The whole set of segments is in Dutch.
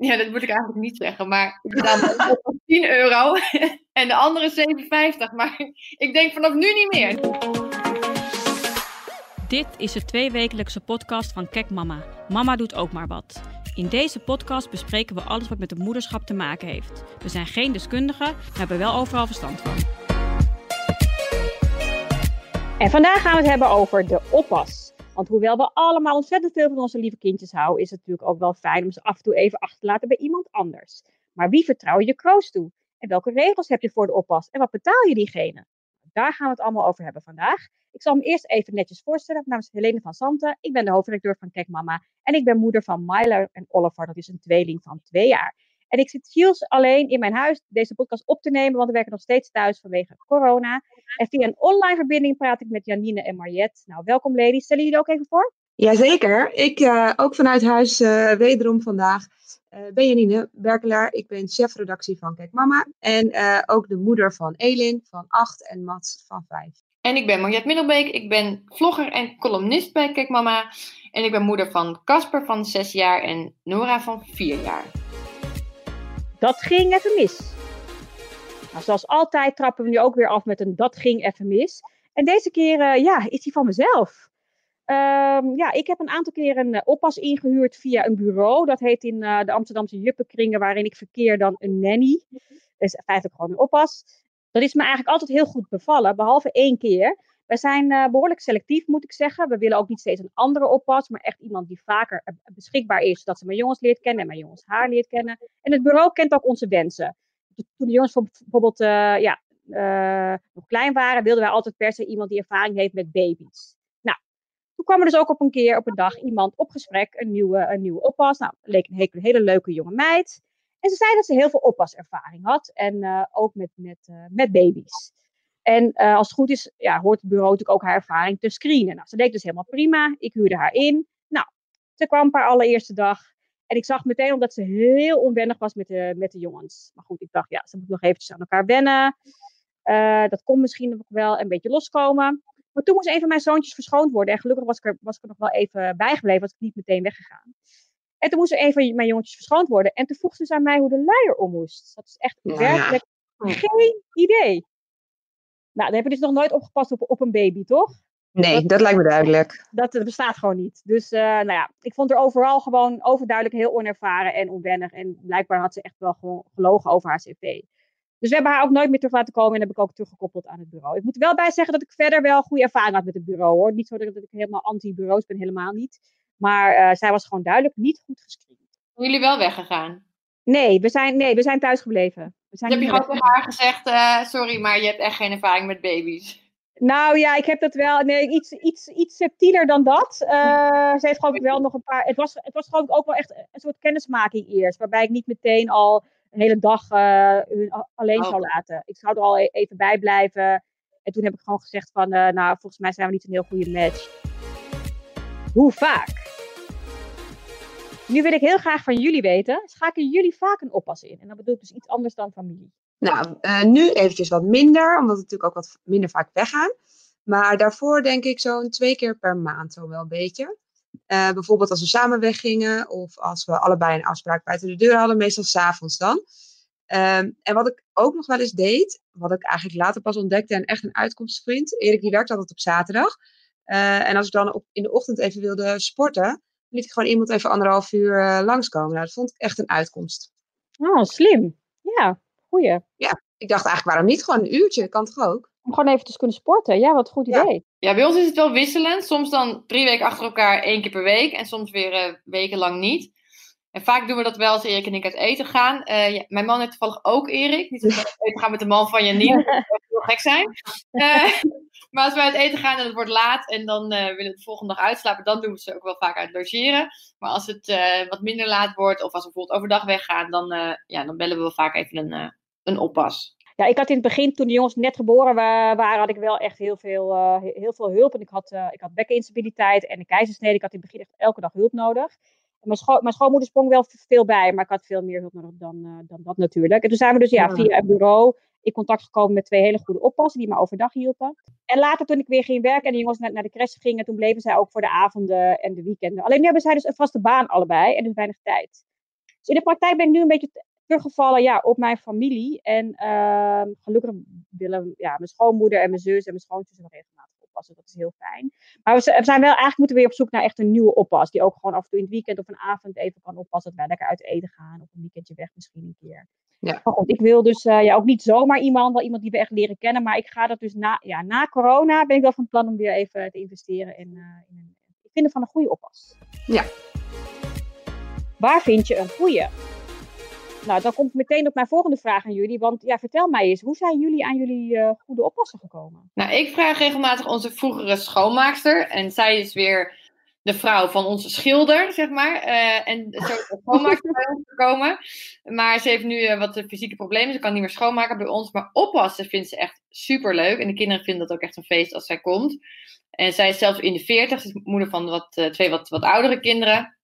Ja, dat moet ik eigenlijk niet zeggen, maar ik betaal 10 euro en de andere 7,50. Maar ik denk vanaf nu niet meer. Dit is de tweewekelijkse podcast van Kek Mama. Mama doet ook maar wat. In deze podcast bespreken we alles wat met het moederschap te maken heeft. We zijn geen deskundigen, maar hebben wel overal verstand van. En vandaag gaan we het hebben over de oppas. Want hoewel we allemaal ontzettend veel van onze lieve kindjes houden, is het natuurlijk ook wel fijn om ze af en toe even achter te laten bij iemand anders. Maar wie vertrouw je je kroost toe? En welke regels heb je voor de oppas? En wat betaal je diegene? Daar gaan we het allemaal over hebben vandaag. Ik zal me eerst even netjes voorstellen. Is Helene van Santen. Ik ben de hoofdredacteur van Kijk Mama. En ik ben moeder van Myler en Oliver. Dat is een tweeling van twee jaar. En ik zit Giels alleen in mijn huis deze podcast op te nemen, want we werken nog steeds thuis vanwege corona. En via een online verbinding praat ik met Janine en Mariette. Nou, welkom ladies. Stellen jullie ook even voor? Jazeker. Ik uh, ook vanuit huis uh, wederom vandaag. Uh, ben Janine Berkelaar. Ik ben chefredactie van Kijk Mama. En ook de moeder van Elin van 8 en Mats van 5. En ik ben Mariette Middelbeek. Ik ben vlogger en columnist bij Kijk Mama. En ik ben moeder van Casper van 6 jaar en Nora van 4 jaar. Dat ging even mis. Nou, zoals altijd trappen we nu ook weer af met een dat ging even mis. En deze keer uh, ja, is die van mezelf. Um, ja, ik heb een aantal keer een uh, oppas ingehuurd via een bureau. Dat heet in uh, de Amsterdamse juppenkringen waarin ik verkeer dan een nanny. Dat is feitelijk gewoon een oppas. Dat is me eigenlijk altijd heel goed bevallen, behalve één keer. We zijn uh, behoorlijk selectief, moet ik zeggen. We willen ook niet steeds een andere oppas, maar echt iemand die vaker beschikbaar is, zodat ze mijn jongens leert kennen en mijn jongens haar leert kennen. En het bureau kent ook onze wensen. Toen de jongens bijvoorbeeld uh, ja, nog klein waren, wilden wij altijd per se iemand die ervaring heeft met baby's. Nou, toen kwam er dus ook op een keer, op een dag, iemand op gesprek, een nieuwe, een nieuwe oppas. Nou, leek een hele, hele leuke jonge meid. En ze zei dat ze heel veel oppaservaring had. En ook met, met, met baby's. En uh, als het goed is, ja, hoort het bureau natuurlijk ook haar ervaring te screenen. Nou, ze deed dus helemaal prima. Ik huurde haar in. Nou, ze kwam haar allereerste dag. En ik zag meteen omdat ze heel onwennig was met de, met de jongens. Maar goed, ik dacht, ja, ze moet nog eventjes aan elkaar wennen. Uh, dat kon misschien nog wel een beetje loskomen. Maar toen moest een van mijn zoontjes verschoond worden. En gelukkig was ik er, was ik er nog wel even bijgebleven. Was ik niet meteen weggegaan. En toen moest er een van mijn jongetjes verschoond worden. En toen vroeg ze dus aan mij hoe de luier om moest. Dat is echt Ja. werkelijk geen idee. Nou, dan heb je dus nog nooit opgepast op, op een baby, toch? Nee, dat lijkt me duidelijk. Dat, dat bestaat gewoon niet. Dus uh, nou ja, ik vond er overal gewoon overduidelijk heel onervaren en onwennig. En blijkbaar had ze echt wel gewoon gelogen over haar cv. Dus we hebben haar ook nooit meer terug laten komen en heb ik ook teruggekoppeld aan het bureau. Ik moet er wel bij zeggen dat ik verder wel goede ervaring had met het bureau hoor. Niet zo dat ik helemaal anti-bureaus ben, helemaal niet. Maar uh, zij was gewoon duidelijk niet goed gescreend. Zijn jullie wel weggegaan? Nee, we zijn, nee, we zijn thuis gebleven. We zijn heb je gewoon tegen haar gezegd, uh, sorry, maar je hebt echt geen ervaring met baby's? Nou ja, ik heb dat wel. Nee, iets, iets, iets subtieler dan dat. Uh, ze heeft geloof ik wel nog een paar. Het was, het was geloof ik ook wel echt een soort kennismaking eerst. Waarbij ik niet meteen al een hele dag uh, hun alleen oh. zou laten. Ik zou er al even bij blijven. En toen heb ik gewoon gezegd van, uh, nou, volgens mij zijn we niet een heel goede match. Hoe vaak? Nu wil ik heel graag van jullie weten, schaken jullie vaak een oppas in? En dat bedoel ik dus iets anders dan familie. Nou, uh, nu eventjes wat minder, omdat we natuurlijk ook wat minder vaak weggaan. Maar daarvoor denk ik zo'n twee keer per maand zo wel een beetje. Uh, bijvoorbeeld als we samen weggingen of als we allebei een afspraak buiten de deur hadden, meestal s'avonds dan. Um, en wat ik ook nog wel eens deed, wat ik eigenlijk later pas ontdekte en echt een uitkomstvriend. Erik die werkt altijd op zaterdag. Uh, en als ik dan op, in de ochtend even wilde sporten, liet ik gewoon iemand even anderhalf uur uh, langskomen. Nou, dat vond ik echt een uitkomst. Oh, slim. Ja, goeie. Ja, ik dacht eigenlijk, waarom niet? Gewoon een uurtje, kan toch ook? Om gewoon even te kunnen sporten. Ja, wat een goed idee. Ja. ja, bij ons is het wel wisselend. Soms dan drie weken achter elkaar één keer per week. En soms weer uh, wekenlang niet. En vaak doen we dat wel als Erik en ik uit eten gaan. Uh, ja, mijn man heeft toevallig ook Erik. Niet dat we uit eten gaan met de man van Janine. Dat zou heel gek zijn. Uh, maar als we uit eten gaan en het wordt laat en dan uh, willen we de volgende dag uitslapen, dan doen we ze ook wel vaak uit logeren. Maar als het wat minder laat wordt of als we bijvoorbeeld overdag weggaan, dan, ja, dan bellen we wel vaak even een, een oppas. Ja, ik had in het begin, toen de jongens net geboren waren, had ik wel echt heel veel, heel veel hulp. En ik had, ik had bekkeninstabiliteit en een keizersnede. Ik had in het begin echt elke dag hulp nodig. Mijn, scho mijn schoonmoeder sprong wel veel bij, maar ik had veel meer hulp nodig dan, dan dat natuurlijk. En toen zijn we dus ja, via het bureau in contact gekomen met twee hele goede oppassen die me overdag hielpen. En later toen ik weer ging werken en de jongens naar, naar de crash gingen, toen bleven zij ook voor de avonden en de weekenden. Alleen nu hebben zij dus een vaste baan allebei en dus weinig tijd. Dus in de praktijk ben ik nu een beetje teruggevallen ja, op mijn familie. En ehm, gelukkig willen ja, mijn schoonmoeder en mijn zus en mijn schoonzus nog regelmatig oppassen. Dat is heel fijn. Maar we, zijn wel eigenlijk moeten weer op zoek naar echt een nieuwe oppas. Die ook gewoon af en toe in het weekend of een avond even kan oppassen. Dat wij lekker uit eten gaan. Of een weekendje weg misschien een keer. Ja. Maar goed, ik wil dus eh, ja, ook niet zomaar iemand, wel iemand die we echt leren kennen. Maar ik ga dat dus na, ja, na corona ben ik wel van plan om weer even te investeren in, uh, in een, het vinden van een goede oppas. Ja. Waar vind je een goede? Nou, dan komt meteen op mijn volgende vraag aan jullie. Want ja, vertel mij eens, hoe zijn jullie aan jullie uh, goede oppassen gekomen? Nou, ik vraag regelmatig onze vroegere schoonmaakster. En zij is weer de vrouw van onze schilder, zeg maar. Uh, en zo is de schoonmaakster bij ons gekomen. Maar ze heeft nu uh, wat fysieke problemen. Ze kan niet meer schoonmaken bij ons. Maar oppassen vindt ze echt super leuk. En de kinderen vinden dat ook echt een feest als zij komt. En zij is zelfs in de veertig. Ze is moeder van wat, twee wat, wat oudere kinderen.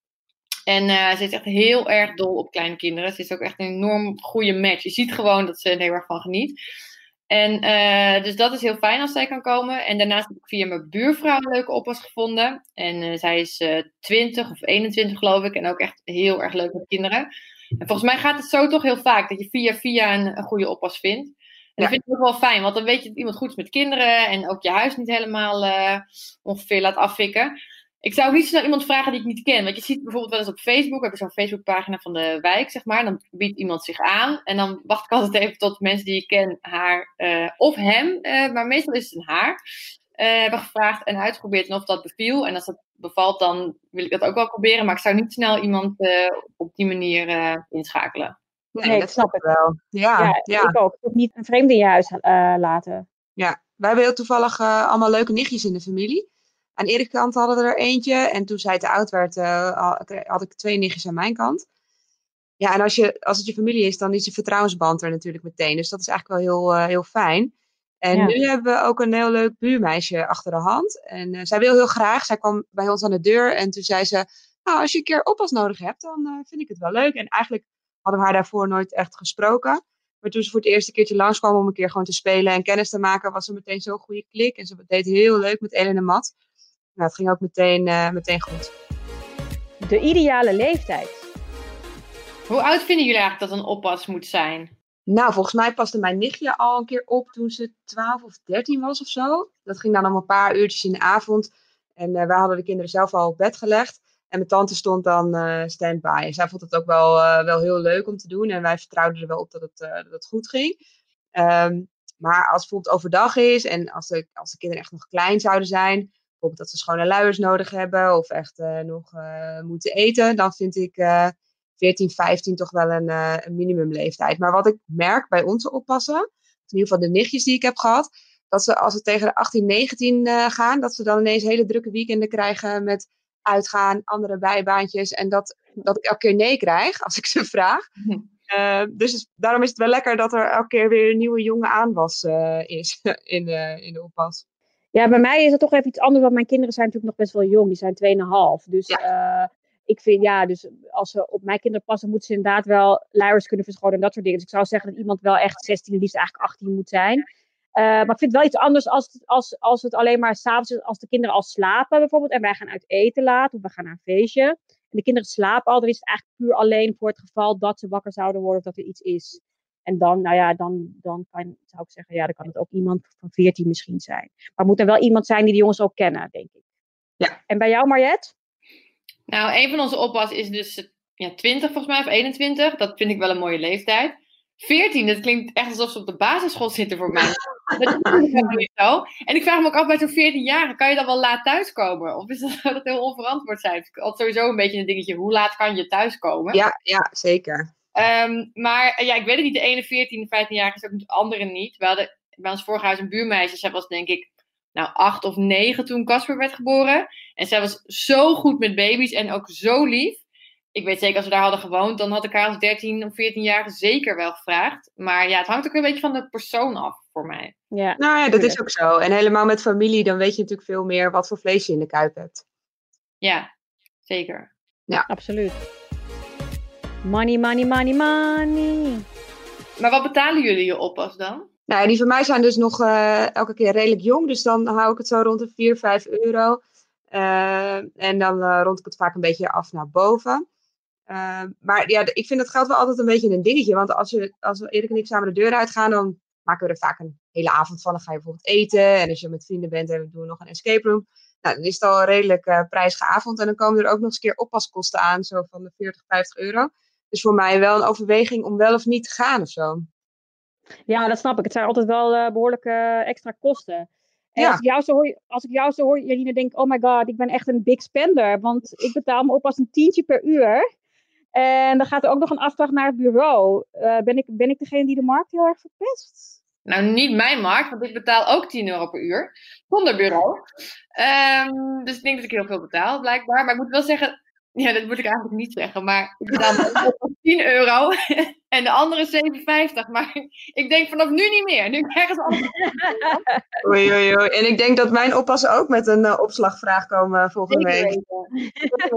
En ze is echt heel erg dol op kleine kinderen. Ze is ook echt een enorm goede match. Je ziet gewoon dat ze er heel erg van geniet. En uh, dus dat is heel fijn als zij kan komen. En daarnaast heb ik via mijn buurvrouw een leuke oppas gevonden. En uh, zij is uh, 20 of 21 geloof ik. En ook echt heel erg leuk met kinderen. En volgens mij gaat het zo toch heel vaak. Dat je via via een, een goede oppas vindt. En ja. dat vind ik ook wel fijn. Want dan weet je dat iemand goed is met kinderen. En ook je huis niet helemaal ongeveer laat afvikken. Ik zou ook niet snel iemand vragen die ik niet ken. Want je ziet bijvoorbeeld wel eens op Facebook, we hebben zo'n Facebookpagina van de wijk, zeg maar. Dan biedt iemand zich aan. En dan wacht ik altijd even tot mensen die ik ken haar uh, of hem, uh, maar meestal is het een haar, uh, hebben gevraagd en uitgeprobeerd en of dat beviel. En als dat bevalt, dan wil ik dat ook wel proberen. Maar ik zou niet snel iemand op die manier inschakelen. Nee, nee dat snap ik wel. Ja, ja, ja. ik ook. Ik niet een vreemde in je huis laten. Ja, wij hebben heel toevallig allemaal leuke nichtjes in de familie. Aan Erik kant hadden we er eentje. En toen zij te oud werd, uh, had ik twee nichtjes aan mijn kant. Ja, en als, je, als het je familie is, dan is de vertrouwensband er natuurlijk meteen. Dus dat is eigenlijk wel heel, uh, heel fijn. En ja. nu hebben we ook een heel leuk buurmeisje achter de hand. En uh, zij wil heel graag. Zij kwam bij ons aan de deur en toen zei ze... Nou, als je een keer oppas nodig hebt, dan vind ik het wel leuk. En eigenlijk hadden we haar daarvoor nooit echt gesproken. Maar toen ze voor het eerste keertje langskwam om een keer gewoon te spelen en kennis te maken, was er meteen zo'n goede klik. En ze deed heel leuk met Ellen en Matt. Nou, het ging ook meteen, uh, meteen goed. De ideale leeftijd. Hoe oud vinden jullie eigenlijk dat een oppas moet zijn? Nou, volgens mij paste mijn nichtje al een keer op toen ze 12 of 13 was of zo. Dat ging dan om een paar uurtjes in de avond. En uh, wij hadden de kinderen zelf al op bed gelegd. En mijn tante stond dan uh, stand-by. En zij vond het ook wel, uh, wel heel leuk om te doen. En wij vertrouwden er wel op dat het, dat het goed ging. Um, maar als het bijvoorbeeld overdag is en als de, als de kinderen echt nog klein zouden zijn, bijvoorbeeld dat ze schone luiers nodig hebben of echt uh, nog uh, moeten eten, dan vind ik uh, 14, 15 toch wel een, een minimumleeftijd. Maar wat ik merk bij onze oppassen, in ieder geval de nichtjes die ik heb gehad, dat ze als ze tegen de 18, 19 gaan, dat ze dan ineens hele drukke weekenden krijgen met uitgaan, andere bijbaantjes. En dat, dat ik elke keer nee krijg als ik ze vraag. Uh, dus daarom is het wel lekker dat er elke keer weer een nieuwe jonge aanwas uh, is in de, in de oppas. Ja, bij mij is het toch even iets anders, want mijn kinderen zijn natuurlijk nog best wel jong. Die zijn 2,5. Dus ja. uh, ik vind, ja, dus als ze op mijn kinderen passen, moeten ze inderdaad wel luiers kunnen verschonen en dat soort dingen. Dus ik zou zeggen dat iemand wel echt 16, liefst eigenlijk 18 moet zijn. Uh, maar ik vind het wel iets anders als het, als, als het alleen maar s'avonds is, als de kinderen al slapen bijvoorbeeld. En wij gaan uit eten laat of we gaan naar een feestje. En de kinderen slapen al, dan is het eigenlijk puur alleen voor het geval dat ze wakker zouden worden of dat er iets is. En dan, nou ja, dan, dan kan, zou ik zeggen, ja, dan kan het ook iemand van 14 misschien zijn. Maar moet er wel iemand zijn die de jongens ook kennen, denk ik. Ja. En bij jou, Mariette? Nou, een van onze oppas is dus ja, 20 volgens mij, of 21. Dat vind ik wel een mooie leeftijd. 14, dat klinkt echt alsof ze op de basisschool zitten voor mij. dat is niet zo. En ik vraag me ook af bij zo'n 14-jarige, kan je dan wel laat thuiskomen? Of is dat, zou dat heel onverantwoord zijn? Het is altijd sowieso een beetje een dingetje, hoe laat kan je thuiskomen? Ja, ja zeker. Um, maar ja, ik weet het niet, de ene 14, 15-jarige is ook de andere niet. We hadden bij ons vorige huis een buurmeisje, zij was denk ik nou acht of negen toen Casper werd geboren. En zij was zo goed met baby's en ook zo lief ik weet zeker, als we daar hadden gewoond, dan had ik haar als 13 of 14 jaar zeker wel gevraagd. Maar ja, het hangt ook een beetje van de persoon af voor mij. Ja, nou ja, dat is ook zo. En helemaal met familie, dan weet je natuurlijk veel meer wat voor vlees je in de kuip hebt. Ja, zeker. Ja, absoluut. Money, money, money, money. Maar wat betalen jullie je oppas dan? Nou, die van mij zijn dus nog uh, elke keer redelijk jong. Dus dan hou ik het zo rond de 4, 5 euro. Uh, en dan uh, rond ik het vaak een beetje af naar boven. Maar ja, ik vind dat geld wel altijd een beetje een dingetje. Want als, je, als we Erik en ik samen de deur uitgaan, dan maken we er vaak een hele avond van. Dan ga je bijvoorbeeld eten. En als je met vrienden bent, dan doen we nog een escape room. Nou, dan is het al een redelijk uh, prijzige avond. En dan komen er ook nog eens een keer oppaskosten aan, zo van de 40, 50 euro. Dus voor mij wel een overweging om wel of niet te gaan of zo. Ja, dat snap ik. Het zijn altijd wel uh, behoorlijke extra kosten. En ja. als, ik jou zo hoor, als ik jou zo hoor, Janine, denk ik, oh my god, ik ben echt een big spender. Want ik betaal me op als een tientje per uur. En dan gaat er ook nog een afdracht naar het bureau. Uh, ben, ik, ben ik degene die de markt heel erg verpest? Nou, niet mijn markt, want ik betaal ook 10 euro per uur. Zonder bureau. Um, dus ik denk dat ik heel veel betaal, blijkbaar. Maar ik moet wel zeggen, ja, dat moet ik eigenlijk niet zeggen, maar ik betaal 10 euro en de andere 7,50. Maar ik denk vanaf nu niet meer. Nu ze alles. Oei, oei, oei. En ik denk dat mijn oppassen ook met een uh, opslagvraag komen volgende week.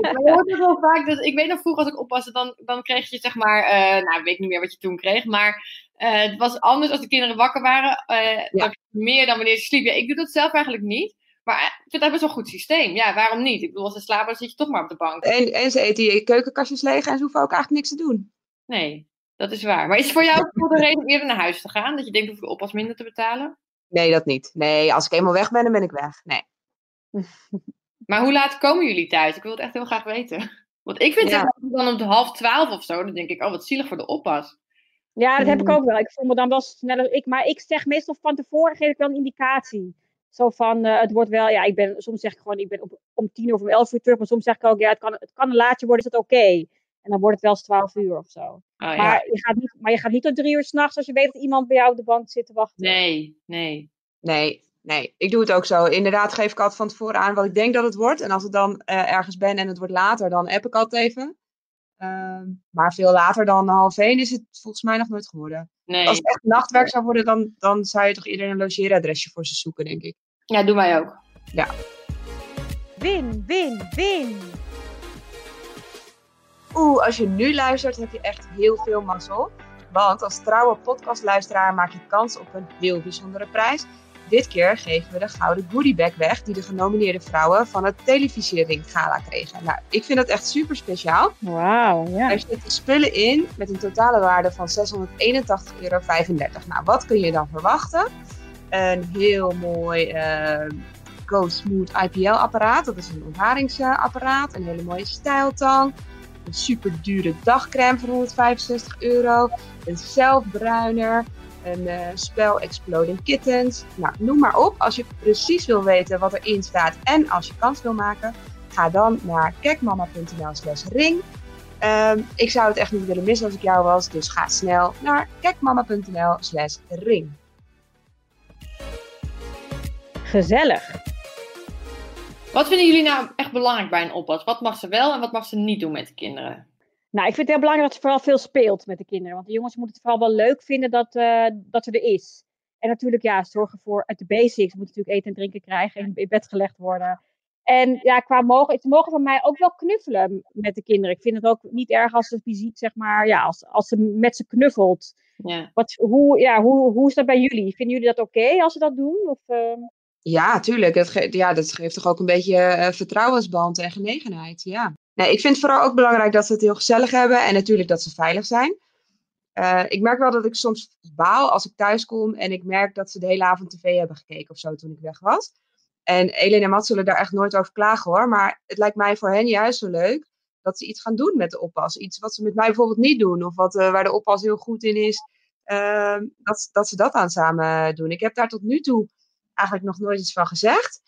maar je hoort het wel vaak. Dus ik weet nog vroeger als ik oppaste, dan, dan kreeg je zeg maar, uh, nou ik weet niet meer wat je toen kreeg, maar uh, het was anders als de kinderen wakker waren. Ja. Meer dan wanneer ze sliepen. ik doe dat zelf eigenlijk niet. Maar ik vind dat best wel een goed systeem. Ja, waarom niet? Ik bedoel, als ze slapen, dan zit je toch maar op de bank. En, en ze eten je keukenkastjes leeg en ze hoeven ook eigenlijk niks te doen. Nee, dat is waar. Maar is het voor jou ook de reden om eerder naar huis te gaan? Dat je denkt, hoef ik oppas minder te betalen? Nee, dat niet. Nee, als ik eenmaal weg ben, dan ben ik weg. Nee. maar hoe laat komen jullie thuis? Ik wil het echt heel graag weten. Want ik vind ja. het dan om de half twaalf of zo, dan denk ik, oh, wat zielig voor de oppas. Ja, dat heb ik ook wel. Ik voel me dan wel sneller. Ik, maar ik zeg meestal van tevoren, geef ik wel een indicatie. Zo van, uh, het wordt wel, ja, ik ben, soms zeg ik gewoon, ik ben op, om tien of om elf uur terug. Maar soms zeg ik ook, ja, het kan, het kan een laatje worden, is het oké? Okay? En dan wordt het wel eens twaalf uur of zo. Oh, maar, ja. je gaat niet, maar je gaat niet tot drie uur s'nachts als je weet dat iemand bij jou op de bank zit te wachten. Nee, nee. Nee, nee. Ik doe het ook zo. Inderdaad geef ik altijd van tevoren aan wat ik denk dat het wordt. En als ik dan uh, ergens ben en het wordt later, dan app ik altijd even. Uh, maar veel later dan half één is het volgens mij nog nooit geworden. Nee. Als het echt nachtwerk zou worden, dan, dan zou je toch iedereen een logeeradresje voor ze zoeken, denk ik. Ja, doen wij ook. Ja. Win, win, win. Oeh, als je nu luistert, heb je echt heel veel mazzel. Want als trouwe podcastluisteraar maak je kans op een heel bijzondere prijs. Dit keer geven we de gouden goodiebag weg die de genomineerde vrouwen van het televisiering gala kregen. Nou, ik vind dat echt super speciaal. Wauw, ja. Er zitten spullen in met een totale waarde van 681,35 euro. Nou, wat kun je dan verwachten? Een heel mooi uh, Go Smooth IPL apparaat. Dat is een ontharingsapparaat. Een hele mooie stijltang. Een super dure dagcreme voor 165 euro. Een zelfbruiner een uh, spel Exploding Kittens. Nou, noem maar op. Als je precies wil weten wat erin staat en als je kans wil maken, ga dan naar kekmama.nl slash ring. Um, ik zou het echt niet willen missen als ik jou was, dus ga snel naar kekmama.nl slash ring. Gezellig. Wat vinden jullie nou echt belangrijk bij een oppas? Wat mag ze wel en wat mag ze niet doen met de kinderen? Nou, ik vind het heel belangrijk dat ze vooral veel speelt met de kinderen. Want de jongens moeten het vooral wel leuk vinden dat, uh, dat ze er is. En natuurlijk, ja, zorgen voor uit de basics. Ze moeten natuurlijk eten en drinken krijgen en in bed gelegd worden. En ja, qua mogen, ze mogen van mij ook wel knuffelen met de kinderen. Ik vind het ook niet erg als ze ziet, zeg maar, ja, als, als ze met ze knuffelt. Ja. Wat, hoe, ja, hoe, hoe is dat bij jullie? Vinden jullie dat oké als ze dat doen? Of, uh... Ja, tuurlijk. Het ja, dat geeft toch ook een beetje uh, vertrouwensband en genegenheid. Ja. Nee, ik vind vooral ook belangrijk dat ze het heel gezellig hebben en natuurlijk dat ze veilig zijn. Uh, ik merk wel dat ik soms baal als ik thuis kom en ik merk dat ze de hele avond tv hebben gekeken of zo toen ik weg was. En Elena en Matt zullen daar echt nooit over klagen hoor, maar het lijkt mij voor hen juist zo leuk dat ze iets gaan doen met de oppas. Iets wat ze met mij bijvoorbeeld niet doen of wat, uh, waar de oppas heel goed in is, uh, dat, dat ze dat aan samen doen. Ik heb daar tot nu toe eigenlijk nog nooit iets van gezegd.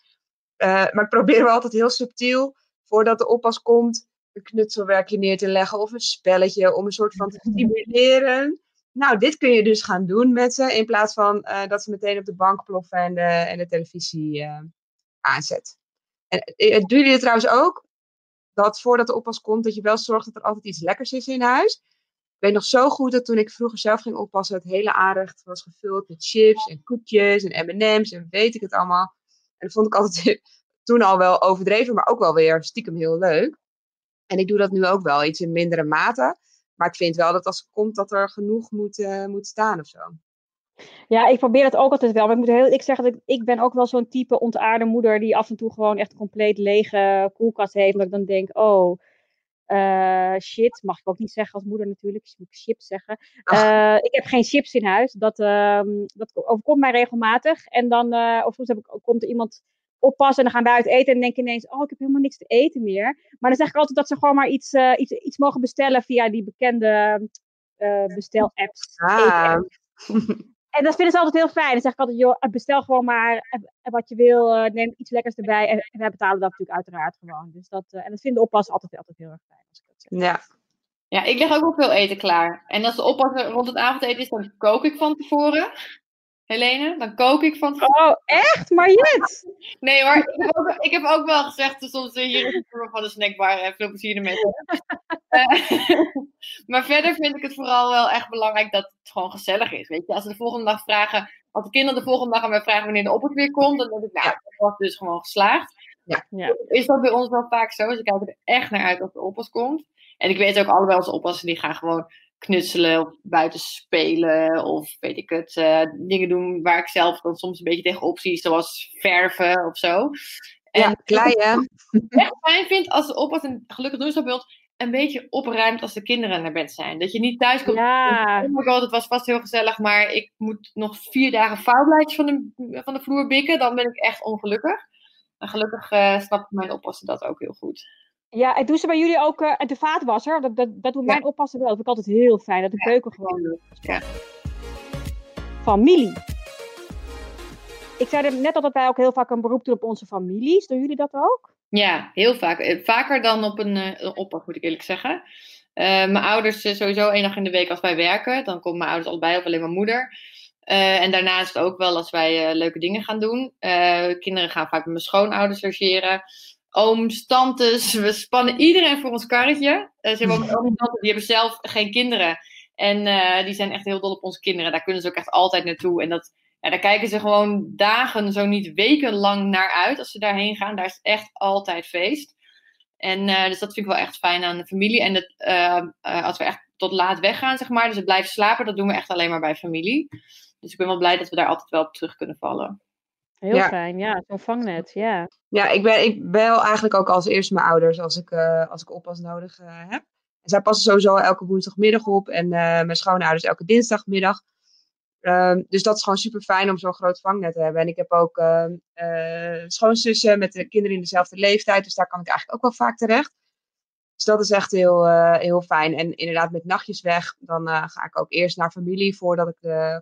Uh, maar ik probeer wel altijd heel subtiel voordat de oppas komt, een knutselwerkje neer te leggen of een spelletje om een soort van te stimuleren. Nou, dit kun je dus gaan doen met ze in plaats van uh, dat ze meteen op de bank ploffen en de, en de televisie uh, aanzet. En uh, doen jullie het trouwens ook? Dat voordat de oppas komt, dat je wel zorgt dat er altijd iets lekkers is in huis. Ik weet nog zo goed dat toen ik vroeger zelf ging oppassen, het hele aanrecht was gevuld met chips en koekjes en M&M's en weet ik het allemaal. En dat vond ik altijd toen al wel overdreven, maar ook wel weer stiekem heel leuk. En ik doe dat nu ook wel, iets in mindere mate. Maar ik vind wel dat als het komt, dat er genoeg moet, uh, moet staan of zo. Ja, ik probeer dat ook altijd wel. Maar ik moet heel ik zeg dat ik, ik ben ook wel zo'n type ontaarde moeder die af en toe gewoon echt een compleet lege koelkast heeft. Dat ik dan denk, oh, Eh, shit, mag ik ook niet zeggen als moeder natuurlijk. Dus moet ik chips zeggen. Eh, ik heb geen chips in huis. Dat, ehm, dat overkomt mij regelmatig. En dan, eh, of soms heb ik, komt er iemand oppassen en dan gaan wij uit eten en denk ineens, oh, ik heb helemaal niks te eten meer. Maar dan zeg ik altijd dat ze gewoon maar iets, eh, iets, iets mogen bestellen via die bekende eh bestel-apps. Ah. En dat vinden ze altijd heel fijn. Dan zeg ik altijd, joh, bestel gewoon maar eh, wat je wil. eh, neem iets lekkers erbij. En, en wij betalen dat natuurlijk uiteraard gewoon. Dus dat, eh, en dat vinden oppassen altijd, altijd heel erg fijn. Als ik dat zeg. Ja. Ja, ik leg ook wel veel eten klaar. En als de oppas rond het avondeten is, dan kook ik van tevoren. Helene, dan kook ik van tevoren. Oh, echt? Mariet? Nee hoor, ik heb ook, ik heb ook wel gezegd, dus soms hier in de vloer van de snackbar, eh, veel plezier ermee. Eh, maar verder vind ik het vooral wel echt belangrijk dat het gewoon gezellig is. Weet je, als ze de volgende dag vragen, als de kinderen de volgende dag aan mij vragen wanneer de oppas weer komt, dan denk ik, nou, dat was dus gewoon geslaagd. Ja. Ja. Is dat bij ons wel vaak zo? Ze kijken er echt naar uit als de oppas komt. En ik weet ook allebei onze oppassen, die gaan gewoon knutselen of buiten spelen of weet ik het, eh, dingen doen waar ik zelf dan soms een beetje tegenop zie, zoals verven of zo. En ja, klei hè? echt fijn vind als de oppas, en gelukkig doen ze dat bij ons, een beetje opruimt als de kinderen naar bed zijn. Dat je niet thuis komt Ja. Oh my god, het was vast heel gezellig, maar ik moet nog vier dagen vouwblijtjes van de, van de vloer bikken. Dan ben ik echt ongelukkig. En gelukkig eh snapt mijn oppassen dat ook heel goed. Ja, en doen ze bij jullie ook eh, de vaatwasser? Dat, dat, dat doet Ja. mijn oppassen wel. Dat vind ik altijd heel fijn. Dat de keuken gewoon Ja. Familie. Ik zei net al dat wij ook heel vaak een beroep doen op onze families. Doen jullie dat ook? Ja, heel vaak. Eh, Vaker dan op een, eh, een oppas, moet ik eerlijk zeggen. Mijn ouders sowieso één dag in de week als wij werken. Dan komen mijn ouders allebei of alleen mijn moeder. Eh, en daarnaast ook wel als wij leuke dingen gaan doen. Kinderen gaan vaak met mijn schoonouders logeren. Ooms, tantes, we spannen iedereen voor ons karretje. Eh, ze hebben ook die hebben zelf geen kinderen. En eh, die zijn echt heel dol op onze kinderen. Daar kunnen ze ook echt altijd naartoe. En dat, ja, daar kijken ze gewoon dagen, zo niet wekenlang naar uit als ze daarheen gaan. Daar is echt altijd feest. En eh, dus dat vind ik wel echt fijn aan de familie. En eh, als we echt tot laat weggaan, zeg maar, dus het blijven slapen, dat doen we echt alleen maar bij familie. Dus ik ben wel blij dat we daar altijd wel op terug kunnen vallen. Heel Ja. fijn, ja. Zo'n vangnet, ja. Ja, ik, ben, ik bel eigenlijk ook als eerste mijn ouders als ik, eh, als ik oppas nodig eh, heb. En zij passen sowieso elke woensdagmiddag op en eh, mijn schoonouders elke dinsdagmiddag. Ehm, dus dat is gewoon super fijn om zo'n groot vangnet te hebben. En ik heb ook ehm, eh, schoonzussen met de kinderen in dezelfde leeftijd, dus daar kan ik eigenlijk ook wel vaak terecht. Dus dat is echt heel, heel fijn. En inderdaad, met nachtjes weg, dan ga ik ook eerst naar familie voordat ik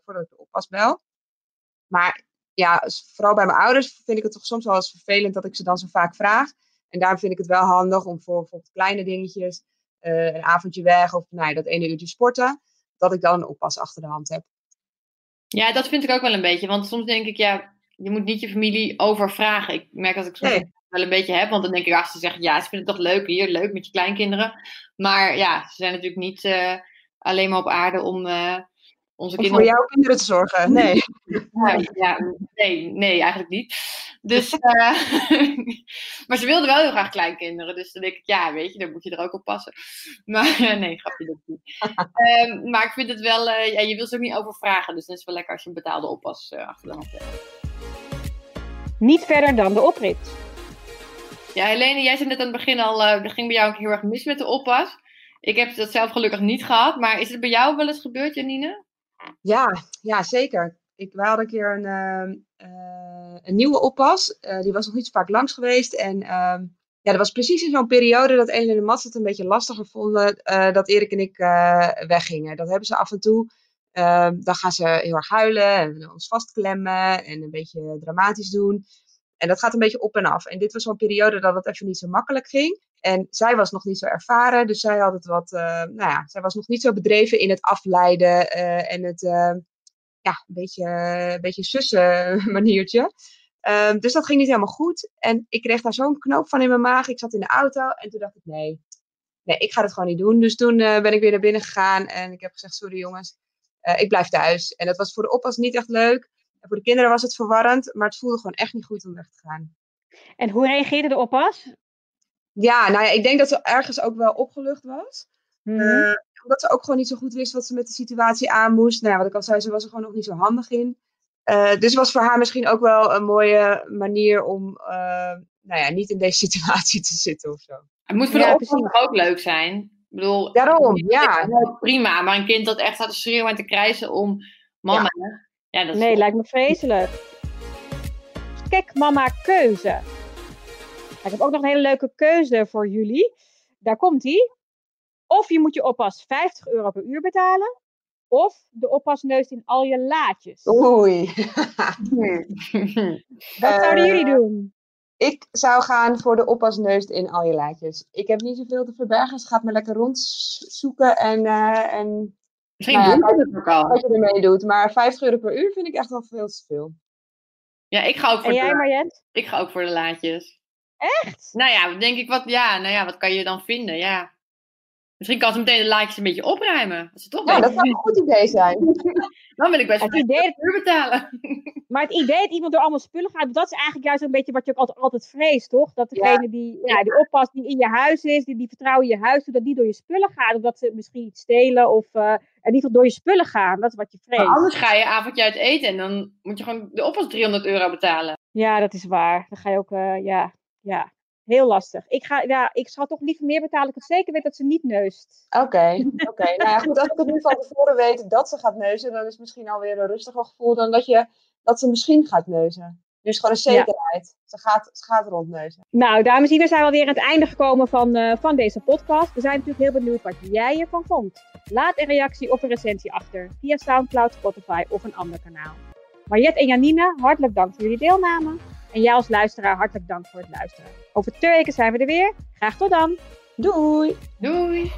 voordat ik de oppas bel. Maar ja, vooral bij mijn ouders vind ik het toch soms wel eens vervelend dat ik ze dan zo vaak vraag. En daarom vind ik het wel handig om voor bijvoorbeeld kleine dingetjes, eh, een avondje weg of nou ja, dat ene uurtje sporten, dat ik dan een oppas achter de hand heb. Ja, dat vind ik ook wel een beetje. Want soms denk ik, ja, je moet niet je familie overvragen. Ik merk dat ik soms Nee. wel een beetje heb. Want dan denk ik, als ze zeggen, ja, ze vinden het toch leuk hier, leuk met je kleinkinderen. Maar ja, ze zijn natuurlijk niet eh, alleen maar op aarde om eh, onze Om kinderen voor jouw kinderen te zorgen. Nee. Ja, ja, nee, nee, eigenlijk niet. Dus, eh, maar ze wilden wel heel graag kleinkinderen. Dus dan denk ik, ja, weet je, dan moet je er ook op passen. Maar eh, nee, grapje dat niet. Ehm, maar ik vind het wel, eh, ja, je wil ze ook niet overvragen. Dus dan is het wel lekker als je een betaalde oppas eh, achter de hand hebt. Niet verder dan de oprit. Ja, Helene, jij zei net aan het begin al, eh er ging bij jou ook heel erg mis met de oppas. Ik heb dat zelf gelukkig niet gehad. Maar is het bij jou wel eens gebeurd, Janine? Ja, ja, zeker. Ik, wij hadden een keer een, ehm, eh, een nieuwe oppas. Eh, die was nog niet zo vaak langs geweest. En ehm, ja, dat was precies in zo'n periode dat Ellen en Mats het een beetje lastiger vonden eh, dat Erik en ik weggingen. Dat hebben ze af en toe. Ehm, dan gaan ze heel erg huilen en ons vastklemmen en een beetje dramatisch doen. En dat gaat een beetje op en af. En dit was zo'n periode dat het even niet zo makkelijk ging. En zij was nog niet zo ervaren, dus zij had het wat, eh, nou ja, zij was nog niet zo bedreven in het afleiden eh, en het, eh, ja, een beetje, een beetje sussen maniertje. Ehm, dus dat ging niet helemaal goed. En ik kreeg daar zo'n knoop van in mijn maag. Ik zat in de auto en toen dacht ik, nee, nee, ik ga het gewoon niet doen. Dus toen ben ik weer naar binnen gegaan en ik heb gezegd, sorry jongens, ik blijf thuis. En dat was voor de oppas niet echt leuk. En voor de kinderen was het verwarrend, maar het voelde gewoon echt niet goed om weg te gaan. En hoe reageerde de oppas? Ja, nou ja, ik denk dat ze ergens ook wel opgelucht was. Mhm. Eh, omdat ze ook gewoon niet zo goed wist wat ze met de situatie aan moest. Nou ja, wat ik al zei, ze was er gewoon nog niet zo handig in. Eh, dus was voor haar misschien ook wel een mooie manier om eh, nou ja, niet in deze situatie te zitten of zo. Het moet voor de Ja, precies. toch ook leuk zijn. Ik bedoel, Daarom, ja. prima, maar een kind dat echt staat te schreeuwen en te krijsen om mama. Ja, dat is Nee, lijkt me vreselijk. Kijk, mama, keuze. Ik heb ook nog een hele leuke keuze voor jullie. Daar komt ie. Of je moet je oppas 50 euro per uur betalen. Of de oppas neust in al je laadjes. Oei. Wat zouden Eh, jullie doen? Ik zou gaan voor de oppasneus in al je laadjes. Ik heb niet zoveel te verbergen. Ze gaat me lekker rondzoeken en, eh, en Misschien Nou ja, doen we het ook al. wat je ermee doet. Maar 50 euro per uur vind ik echt wel veel te veel. Ja, ik ga ook voor, En jij, de, Marjet? ik ga ook voor de laadjes. Echt? Nou ja, denk ik wat, ja, nou ja, wat kan je dan vinden? Ja. Misschien kan ze meteen de laadjes een beetje opruimen. Dat toch Ja, leuk. dat zou een goed idee zijn. Dan wil ik best wel idee, uur betalen. maar het idee dat iemand door allemaal spullen gaat, dat is eigenlijk juist een beetje wat je ook altijd, altijd vreest, toch? Dat degene die, ja, die oppas die in je huis is, die, die vertrouwen in je huis, dat die door je spullen gaat. Of dat ze misschien iets stelen of eh, in ieder geval door je spullen gaan. Dat is wat je Maar vreest. anders ga je avondje uit eten en dan moet je gewoon de oppas 300 euro betalen. Ja, dat is waar. Dan ga je ook, eh, ja, ja, heel lastig. Ik, ga, ja, ik zal toch liever meer betalen. Ik het zeker weet dat ze niet neust. Oké, oké. Nou ja, goed, als ik het nu van tevoren weet dat ze gaat neuzen, dan is het misschien alweer een rustiger gevoel dan dat, je, dat ze misschien gaat neuzen. Dus gewoon een Ja. zekerheid. Ze, gaat, ze gaat rondneuzen. Nou, dames en heren, zijn we alweer aan het einde gekomen van, eh, van deze podcast. We zijn natuurlijk heel benieuwd wat jij ervan vond. Laat een reactie of een recensie achter via Soundcloud, Spotify of een ander kanaal. Mariette en Janine, hartelijk dank voor jullie deelname. En jij als luisteraar, hartelijk dank voor het luisteren. Over twee weken zijn we er weer. Graag tot dan! Doei! Doei!